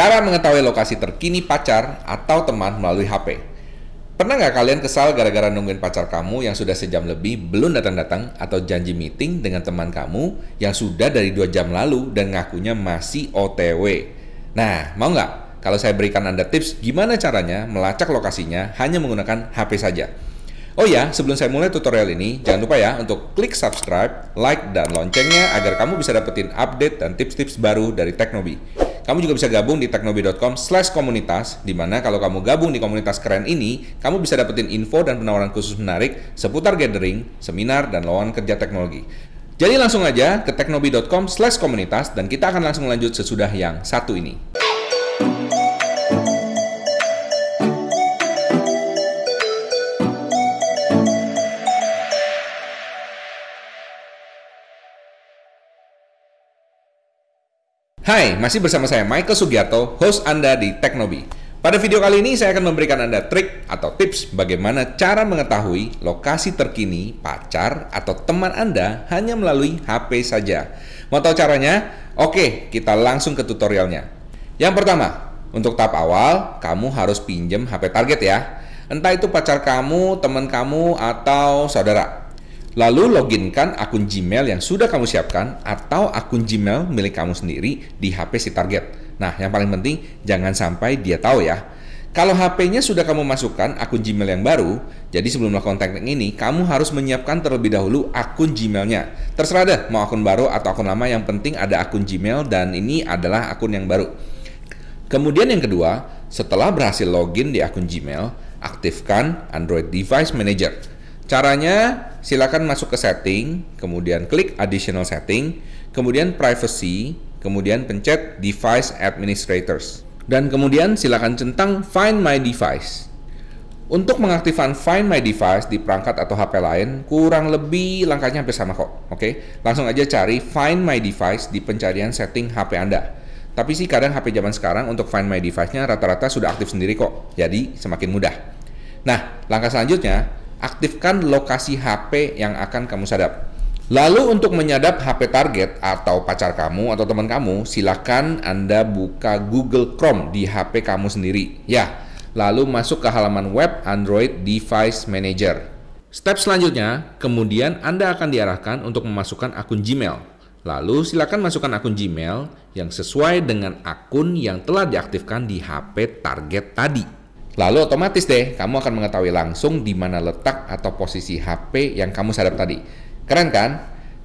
Cara mengetahui lokasi terkini pacar atau teman melalui HP. Pernah nggak kalian kesal gara-gara nungguin pacar kamu yang sudah sejam lebih belum datang-datang atau janji meeting dengan teman kamu yang sudah dari dua jam lalu dan ngakunya masih OTW? Nah, mau nggak kalau saya berikan Anda tips gimana caranya melacak lokasinya hanya menggunakan HP saja? Oh ya, sebelum saya mulai tutorial ini, jangan lupa ya untuk klik subscribe, like, dan loncengnya agar kamu bisa dapetin update dan tips-tips baru dari Teknobi. Kamu juga bisa gabung di teknobi.com slash komunitas, di mana kalau kamu gabung di komunitas keren ini, kamu bisa dapetin info dan penawaran khusus menarik seputar gathering, seminar, dan lowongan kerja teknologi. Jadi langsung aja ke teknobi.com slash komunitas, dan kita akan langsung lanjut sesudah yang satu ini. Hai, masih bersama saya Michael Sugiarto, host Anda di Teknobi. Pada video kali ini saya akan memberikan Anda trik atau tips bagaimana cara mengetahui lokasi terkini pacar atau teman Anda hanya melalui HP saja. Mau tahu caranya? Oke, kita langsung ke tutorialnya. Yang pertama, untuk tahap awal, kamu harus pinjam HP target ya. Entah itu pacar kamu, teman kamu, atau saudara. Lalu loginkan akun Gmail yang sudah kamu siapkan atau akun Gmail milik kamu sendiri di HP si target. Nah, yang paling penting jangan sampai dia tahu ya. Kalau HP-nya sudah kamu masukkan akun Gmail yang baru, jadi sebelum melakukan teknik ini, kamu harus menyiapkan terlebih dahulu akun Gmail-nya. Terserah deh, mau akun baru atau akun lama, yang penting ada akun Gmail dan ini adalah akun yang baru. Kemudian yang kedua, setelah berhasil login di akun Gmail, aktifkan Android Device Manager. Caranya silakan masuk ke setting, kemudian klik additional setting, kemudian privacy, kemudian pencet device administrators. Dan kemudian silakan centang find my device. Untuk mengaktifkan Find My Device di perangkat atau HP lain, kurang lebih langkahnya hampir sama kok. Oke, langsung aja cari Find My Device di pencarian setting HP Anda. Tapi sih kadang HP zaman sekarang untuk Find My Device-nya rata-rata sudah aktif sendiri kok. Jadi semakin mudah. Nah, langkah selanjutnya, aktifkan lokasi HP yang akan kamu sadap. Lalu untuk menyadap HP target atau pacar kamu atau teman kamu, silakan Anda buka Google Chrome di HP kamu sendiri. Ya, lalu masuk ke halaman web Android Device Manager. Step selanjutnya, kemudian Anda akan diarahkan untuk memasukkan akun Gmail. Lalu silakan masukkan akun Gmail yang sesuai dengan akun yang telah diaktifkan di HP target tadi. Lalu otomatis deh kamu akan mengetahui langsung di mana letak atau posisi HP yang kamu sadap tadi. Keren kan?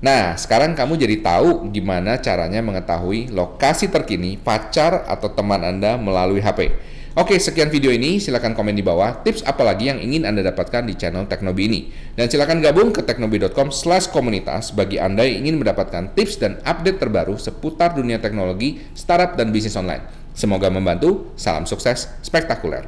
Nah, sekarang kamu jadi tahu gimana caranya mengetahui lokasi terkini pacar atau teman Anda melalui HP. Oke, sekian video ini. Silahkan komen di bawah tips apa lagi yang ingin Anda dapatkan di channel Teknobi ini. Dan silahkan gabung ke teknobi.com slash komunitas bagi Anda yang ingin mendapatkan tips dan update terbaru seputar dunia teknologi, startup, dan bisnis online. Semoga membantu. Salam sukses spektakuler.